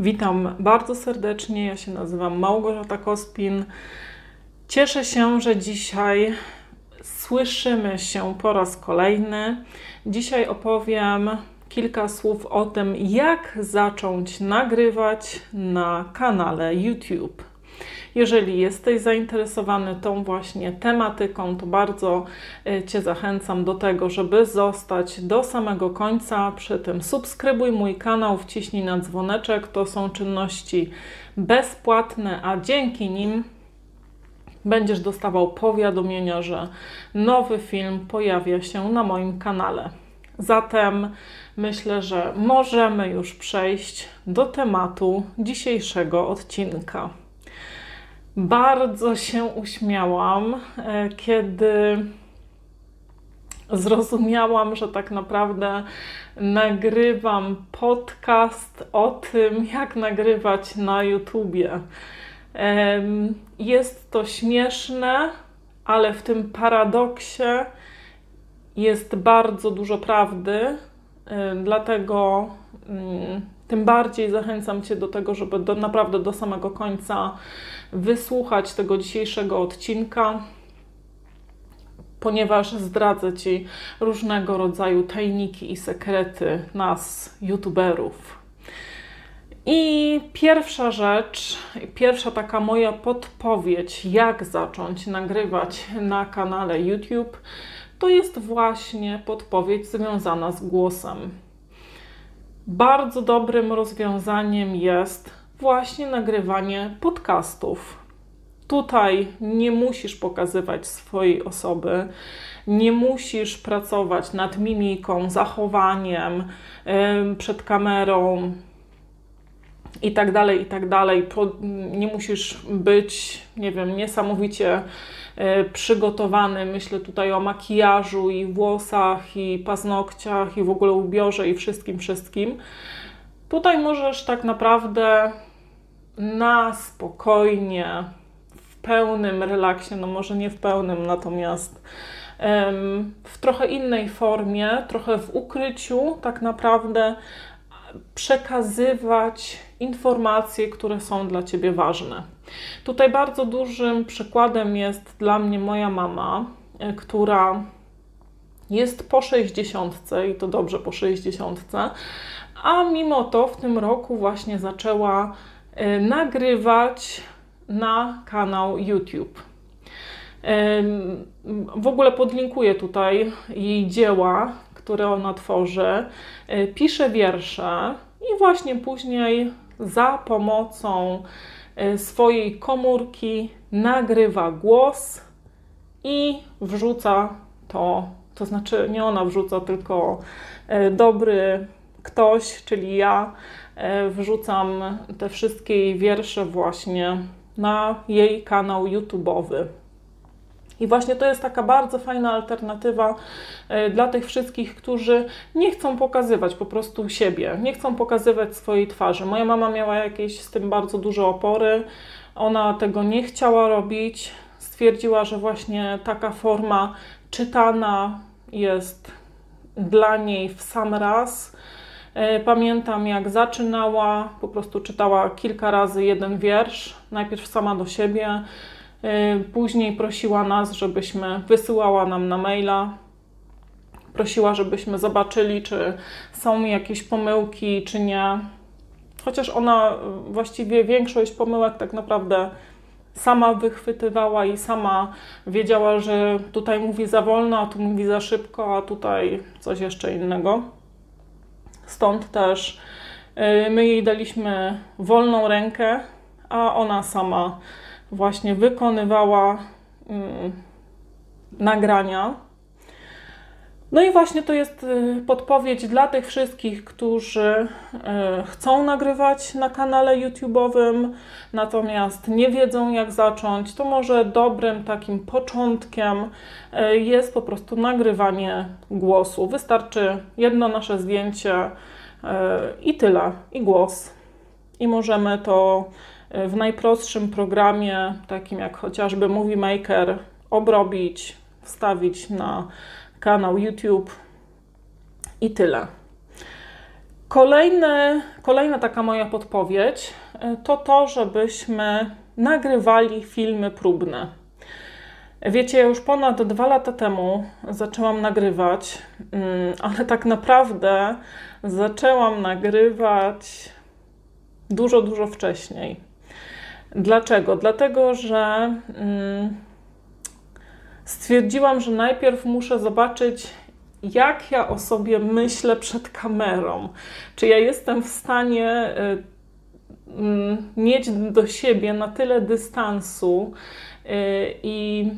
Witam bardzo serdecznie. Ja się nazywam Małgorzata Kospin. Cieszę się, że dzisiaj słyszymy się po raz kolejny. Dzisiaj opowiem kilka słów o tym, jak zacząć nagrywać na kanale YouTube. Jeżeli jesteś zainteresowany tą właśnie tematyką, to bardzo e, Cię zachęcam do tego, żeby zostać do samego końca. Przy tym subskrybuj mój kanał, wciśnij na dzwoneczek. To są czynności bezpłatne, a dzięki nim będziesz dostawał powiadomienia, że nowy film pojawia się na moim kanale. Zatem myślę, że możemy już przejść do tematu dzisiejszego odcinka. Bardzo się uśmiałam, e, kiedy zrozumiałam, że tak naprawdę nagrywam podcast o tym, jak nagrywać na YouTubie. Jest to śmieszne, ale w tym paradoksie jest bardzo dużo prawdy, e, dlatego mm, tym bardziej zachęcam Cię do tego, żeby do, naprawdę do samego końca wysłuchać tego dzisiejszego odcinka, ponieważ zdradzę Ci różnego rodzaju tajniki i sekrety nas, YouTuberów. I pierwsza rzecz, pierwsza taka moja podpowiedź, jak zacząć nagrywać na kanale YouTube, to jest właśnie podpowiedź związana z głosem. Bardzo dobrym rozwiązaniem jest właśnie nagrywanie podcastów. Tutaj nie musisz pokazywać swojej osoby, nie musisz pracować nad mimiką, zachowaniem przed kamerą i tak dalej, i tak dalej. Nie musisz być, nie wiem, niesamowicie przygotowany. Myślę tutaj o makijażu i włosach, i paznokciach, i w ogóle ubiorze, i wszystkim, wszystkim. Tutaj możesz tak naprawdę na spokojnie, w pełnym relaksie, no może nie w pełnym, natomiast w trochę innej formie, trochę w ukryciu, tak naprawdę przekazywać informacje, które są dla ciebie ważne. Tutaj bardzo dużym przykładem jest dla mnie moja mama, e, która jest po 60 i to dobrze po 60, a mimo to w tym roku właśnie zaczęła E, nagrywać na kanał YouTube. W ogóle podlinkuję tutaj jej dzieła, które ona tworzy. E, pisze wiersze i właśnie później za pomocą swojej komórki nagrywa głos i wrzuca to, to znaczy nie ona wrzuca, tylko dobry ktoś, czyli ja, E, wrzucam te wszystkie jej wiersze właśnie na jej kanał YouTube'owy. I właśnie to jest taka bardzo fajna alternatywa e, dla tych wszystkich, którzy nie chcą pokazywać po prostu siebie, nie chcą pokazywać swojej twarzy. Moja mama miała jakieś z tym bardzo duże opory, ona tego nie chciała robić. Stwierdziła, że właśnie taka forma czytana jest dla niej w sam raz E, pamiętam, jak zaczynała, po prostu czytała kilka razy jeden wiersz, najpierw sama do siebie, później prosiła nas, żebyśmy wysyłała nam na maila. Prosiła, żebyśmy zobaczyli, czy są jakieś pomyłki, czy nie. Chociaż ona właściwie większość pomyłek tak naprawdę sama wychwytywała i sama wiedziała, że tutaj mówi za wolno, a tu mówi za szybko, a tutaj coś jeszcze innego. Stąd też y, my jej daliśmy wolną rękę, a ona sama właśnie wykonywała mm, nagrania. No i właśnie to jest y, podpowiedź dla tych wszystkich, którzy y, chcą nagrywać na kanale YouTube'owym, natomiast nie wiedzą jak zacząć. To może dobrym takim początkiem jest po prostu nagrywanie głosu. Wystarczy jedno nasze zdjęcie i tyle, i głos. I możemy to w najprostszym programie, takim jak chociażby Movie Maker, obrobić, wstawić na kanał YouTube i tyle. Kolejny, kolejna taka moja podpowiedź to to, żebyśmy nagrywali filmy próbne. Wiecie, ja już ponad dwa lata temu zaczęłam nagrywać, mm, ale tak naprawdę zaczęłam nagrywać dużo, dużo wcześniej. Dlaczego? Dlatego, że mm, stwierdziłam, że najpierw muszę zobaczyć, jak ja o sobie myślę przed kamerą. Czy ja jestem w stanie y, mm, mieć do siebie na tyle dystansu y, i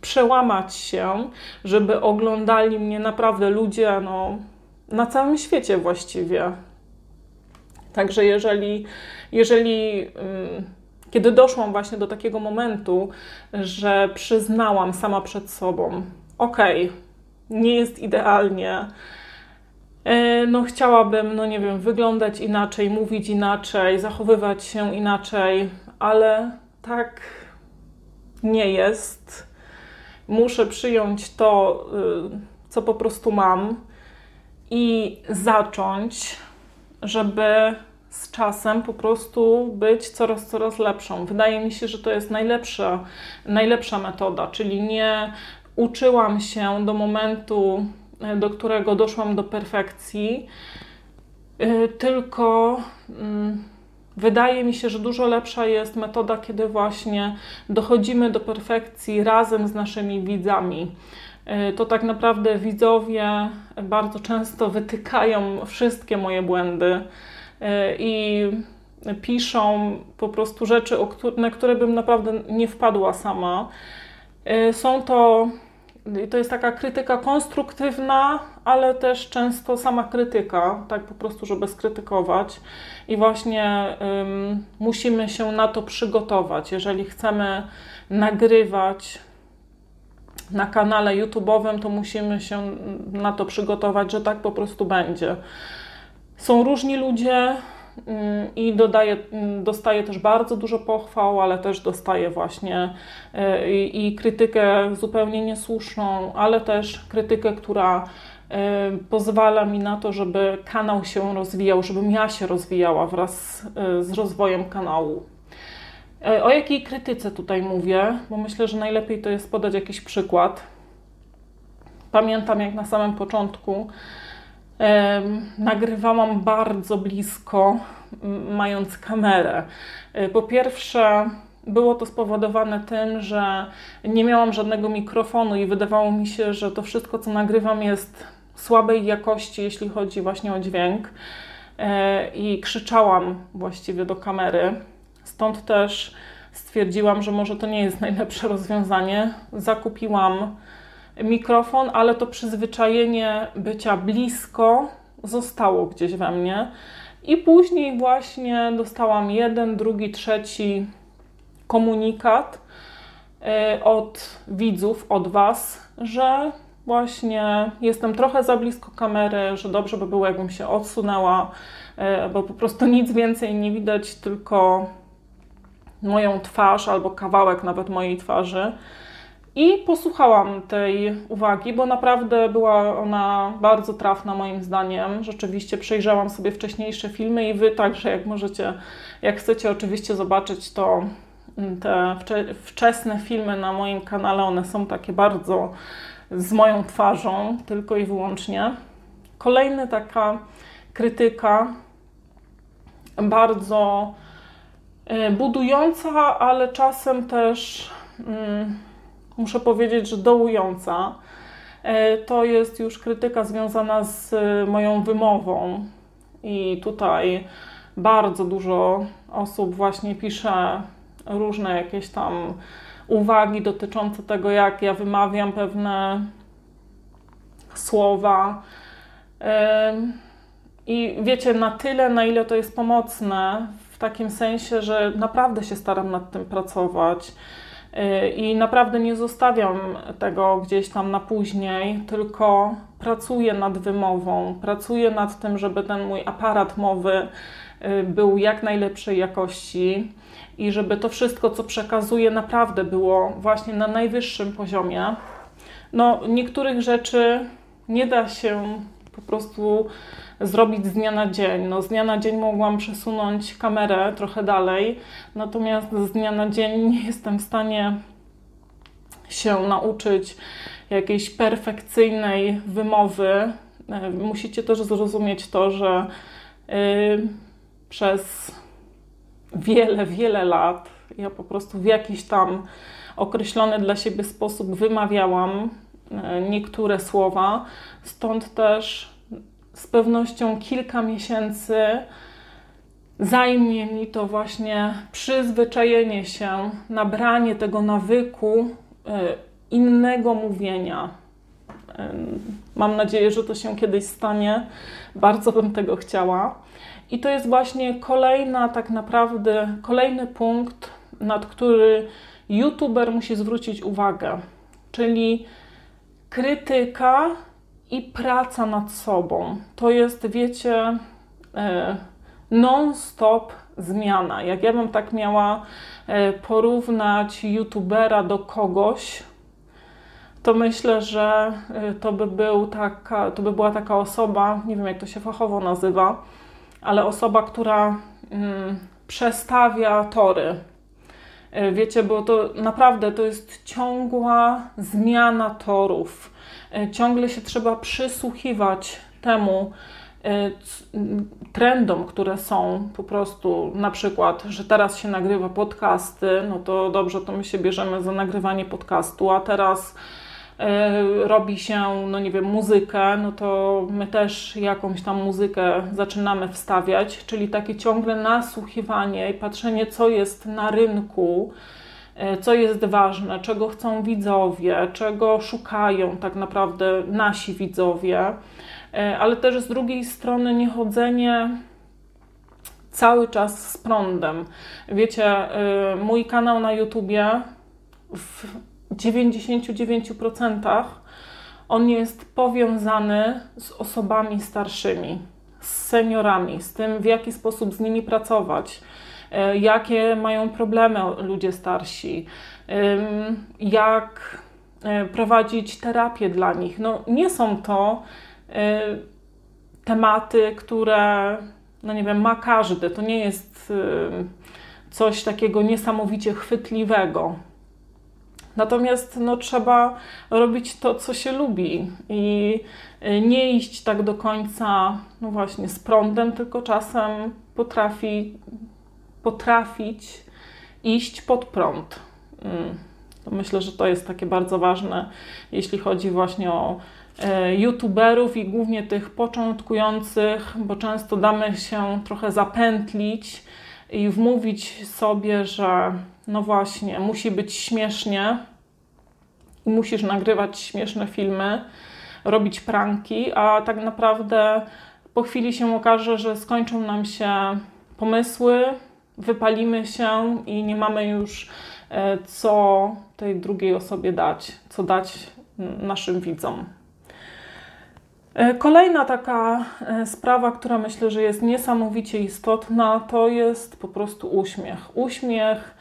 przełamać się, żeby oglądali mnie naprawdę ludzie no, na całym świecie właściwie. Także jeżeli, jeżeli kiedy doszłam właśnie do takiego momentu, że przyznałam sama przed sobą, okej, okay, nie jest idealnie, e, no chciałabym, no nie wiem, wyglądać inaczej, mówić inaczej, zachowywać się inaczej, ale tak nie jest. Muszę przyjąć to, y, co po prostu mam i zacząć, żeby z czasem po prostu być coraz, coraz lepszą. Wydaje mi się, że to jest najlepsza, najlepsza metoda, czyli nie uczyłam się do momentu, do którego doszłam do perfekcji, y, tylko mm, wydaje mi się, że dużo lepsza jest metoda, kiedy właśnie dochodzimy do perfekcji razem z naszymi widzami. Y, to tak naprawdę widzowie bardzo często wytykają wszystkie moje błędy E, i piszą po prostu rzeczy, na które bym naprawdę nie wpadła sama. E, są to, to jest taka krytyka konstruktywna, ale też często sama krytyka, tak po prostu, żeby skrytykować. I właśnie um, musimy się na to przygotować. Jeżeli chcemy nagrywać na kanale YouTube'owym, to musimy się na to przygotować, że tak po prostu będzie. Są różni ludzie mm, i dodaję, mm, dostaję też bardzo dużo pochwał, ale też dostaję właśnie y, i, i krytykę zupełnie niesłuszną, ale też krytykę, która y, pozwala mi na to, żeby kanał się rozwijał, żebym ja się rozwijała wraz y, z rozwojem kanału. O jakiej krytyce tutaj mówię? Bo myślę, że najlepiej to jest podać jakiś przykład. Pamiętam, jak na samym początku nagrywałam bardzo blisko, mając kamerę. E, po pierwsze, było to spowodowane tym, że nie miałam żadnego mikrofonu i wydawało mi się, że to wszystko, co nagrywam, jest słabej jakości, jeśli chodzi właśnie o dźwięk. E, I krzyczałam właściwie do kamery. Stąd też stwierdziłam, że może to nie jest najlepsze rozwiązanie. Zakupiłam mikrofon, ale to przyzwyczajenie bycia blisko zostało gdzieś we mnie. I później właśnie dostałam jeden, drugi, trzeci komunikat y, od widzów, od Was, że właśnie jestem trochę za blisko kamery, że dobrze by było, jakbym się odsunęła, y, bo po prostu nic więcej nie widać, tylko moją twarz albo kawałek nawet mojej twarzy. I posłuchałam tej uwagi, bo naprawdę była ona bardzo trafna moim zdaniem. Rzeczywiście przejrzałam sobie wcześniejsze filmy i wy także, jak możecie, jak chcecie oczywiście zobaczyć, to mm, te wczesne filmy na moim kanale, one są takie bardzo z moją twarzą, tylko i wyłącznie. Kolejna taka krytyka, bardzo e, budująca, ale czasem też. Hmm, muszę powiedzieć, że dołująca. E, to jest już krytyka związana z moją wymową, i tutaj bardzo dużo osób właśnie pisze różne jakieś tam uwagi dotyczące tego, jak ja wymawiam pewne słowa. E, I wiecie, na tyle, na ile to jest pomocne, w takim sensie, że naprawdę się staram nad tym pracować. Y, I naprawdę nie zostawiam tego gdzieś tam na później, tylko pracuję nad wymową, pracuję nad tym, żeby ten mój aparat mowy y, był jak najlepszej jakości i żeby to wszystko, co przekazuję, naprawdę było właśnie na najwyższym poziomie. No, niektórych rzeczy nie da się po prostu zrobić z dnia na dzień. No, z dnia na dzień mogłam przesunąć kamerę trochę dalej, natomiast z dnia na dzień nie jestem w stanie się nauczyć jakiejś perfekcyjnej wymowy. E, musicie też zrozumieć to, że yy, przez wiele, wiele lat ja po prostu w jakiś tam określony dla siebie sposób wymawiałam e, niektóre słowa, stąd też z pewnością kilka miesięcy zajmie mi to właśnie przyzwyczajenie się, nabranie tego nawyku e, innego mówienia. E, mam nadzieję, że to się kiedyś stanie. Bardzo bym tego chciała. I to jest właśnie kolejna, tak naprawdę, kolejny punkt, nad który YouTuber musi zwrócić uwagę, czyli krytyka i praca nad sobą. To jest, wiecie, e, non-stop zmiana. Jak ja bym tak miała e, porównać YouTubera do kogoś, to myślę, że e, to by, był taka, to by była taka osoba, nie wiem jak to się fachowo nazywa, ale osoba, która mm, przestawia tory. E, wiecie, bo to naprawdę to jest ciągła zmiana torów. E, ciągle się trzeba przysłuchiwać temu e, trendom, które są po prostu, na przykład, że teraz się nagrywa podcasty, no to dobrze, to my się bierzemy za nagrywanie podcastu, a teraz robi się, no nie wiem, muzykę, no to my też jakąś tam muzykę zaczynamy wstawiać, czyli takie ciągle nasłuchiwanie i patrzenie, co jest na rynku, e, co jest ważne, czego chcą widzowie, czego szukają tak naprawdę nasi widzowie, e, ale też z drugiej strony nie chodzenie cały czas z prądem. Wiecie, mój kanał na YouTubie w 99% on jest powiązany z osobami starszymi, z seniorami, z tym, w jaki sposób z nimi pracować, e, jakie mają problemy ludzie starsi, jak e, prowadzić terapię dla nich. No, nie są to e, tematy, które, no nie wiem, ma każdy. To nie jest coś takiego niesamowicie chwytliwego. Natomiast no, trzeba robić to, co się lubi i y, nie iść tak do końca, no właśnie, z prądem, tylko czasem potrafi, potrafić iść pod prąd. Mm. To myślę, że to jest takie bardzo ważne, jeśli chodzi właśnie o e, youtuberów i głównie tych początkujących, bo często damy się trochę zapętlić i wmówić sobie, że no właśnie, musi być śmiesznie i musisz nagrywać śmieszne filmy, robić pranki, a tak naprawdę po chwili się okaże, że skończą nam się pomysły, wypalimy się i nie mamy już e, co tej drugiej osobie dać, co dać naszym widzom. E, kolejna taka e, sprawa, która myślę, że jest niesamowicie istotna, to jest po prostu uśmiech. Uśmiech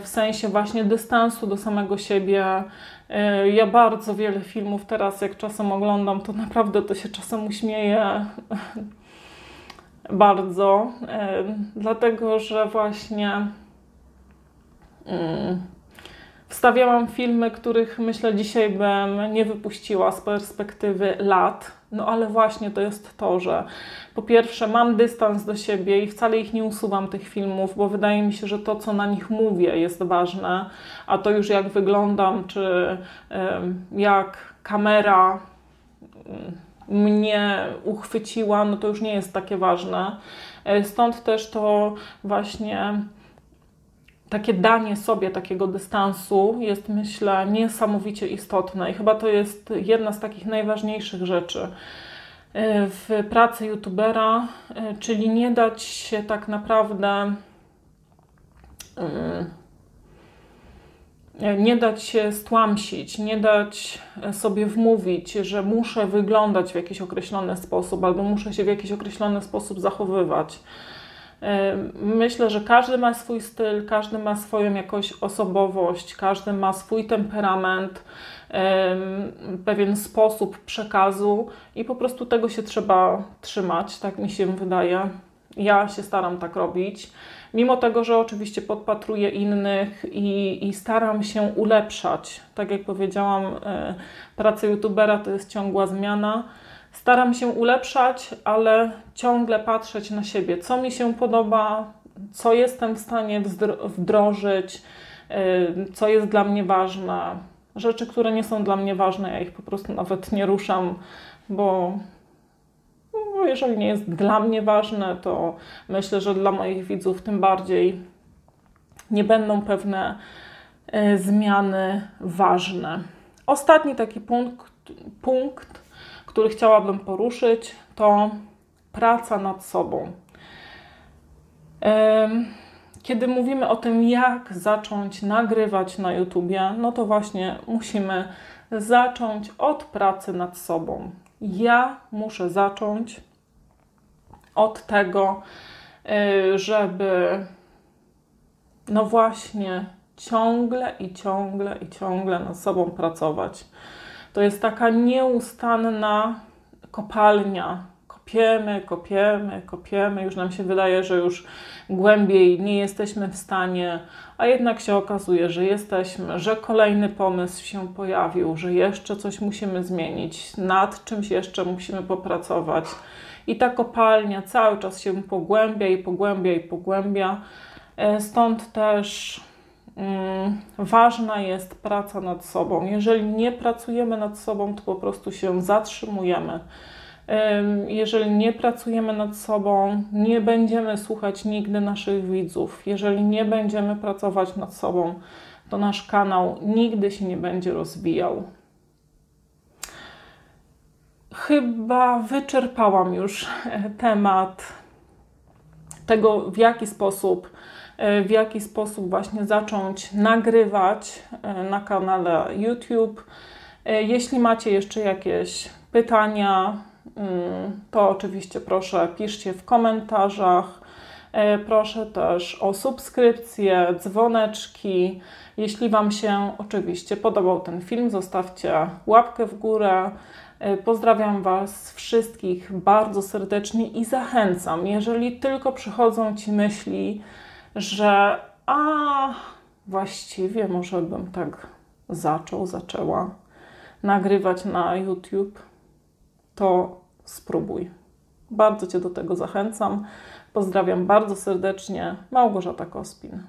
w sensie właśnie dystansu do samego siebie. Ja bardzo wiele filmów teraz, jak czasem oglądam, to naprawdę to się czasem uśmieję bardzo, dlatego że właśnie. Mm, Wstawiałam filmy, których myślę dzisiaj bym nie wypuściła z perspektywy lat. No ale właśnie to jest to, że po pierwsze mam dystans do siebie i wcale ich nie usuwam tych filmów, bo wydaje mi się, że to, co na nich mówię, jest ważne, a to już jak wyglądam, czy jak kamera mnie uchwyciła, no to już nie jest takie ważne. E, stąd też to właśnie takie danie sobie takiego dystansu jest, myślę, niesamowicie istotne i chyba to jest jedna z takich najważniejszych rzeczy e, w pracy youtubera, e, czyli nie dać się tak naprawdę e, nie dać się stłamsić, nie dać sobie wmówić, że muszę wyglądać w jakiś określony sposób albo muszę się w jakiś określony sposób zachowywać Myślę, że każdy ma swój styl, każdy ma swoją jakąś osobowość, każdy ma swój temperament, pewien sposób przekazu i po prostu tego się trzeba trzymać, tak mi się wydaje. Ja się staram tak robić, mimo tego, że oczywiście podpatruję innych i, i staram się ulepszać. Tak jak powiedziałam, e, praca youtubera to jest ciągła zmiana. Staram się ulepszać, ale ciągle patrzeć na siebie, co mi się podoba, co jestem w stanie wdrożyć, e, co jest dla mnie ważne. Rzeczy, które nie są dla mnie ważne, ja ich po prostu nawet nie ruszam, bo bo jeżeli nie jest dla mnie ważne, to myślę, że dla moich widzów tym bardziej nie będą pewne e, zmiany ważne. Ostatni taki punkt, punkt, który chciałabym poruszyć, to praca nad sobą. Kiedy mówimy o tym, jak zacząć nagrywać na YouTubie, no to właśnie musimy zacząć od pracy nad sobą. Ja muszę zacząć od tego, y, żeby no właśnie ciągle i ciągle i ciągle nad sobą pracować. To jest taka nieustanna kopalnia. Kopiemy, kopiemy, kopiemy. Już nam się wydaje, że już głębiej nie jesteśmy w stanie, a jednak się okazuje, że jesteśmy, że kolejny pomysł się pojawił, że jeszcze coś musimy zmienić, nad czymś jeszcze musimy popracować. I ta kopalnia cały czas się pogłębia i pogłębia i pogłębia. E, stąd też ważna jest praca nad sobą. Jeżeli nie pracujemy nad sobą, to po prostu się zatrzymujemy. Jeżeli nie pracujemy nad sobą, nie będziemy słuchać nigdy naszych widzów. Jeżeli nie będziemy pracować nad sobą, to nasz kanał nigdy się nie będzie rozwijał chyba wyczerpałam już e, temat tego, w jaki sposób, w jaki sposób właśnie zacząć nagrywać e, na kanale YouTube. Jeśli macie jeszcze jakieś pytania, mm, to oczywiście proszę piszcie w komentarzach. Proszę też o subskrypcje, dzwoneczki. Jeśli Wam się oczywiście podobał ten film, zostawcie łapkę w górę. E, pozdrawiam Was wszystkich bardzo serdecznie i zachęcam, jeżeli tylko przychodzą Ci myśli, że a właściwie może bym tak zaczął, zaczęła nagrywać na YouTube, to spróbuj. Bardzo Cię do tego zachęcam. Pozdrawiam bardzo serdecznie. Małgorzata Kospin.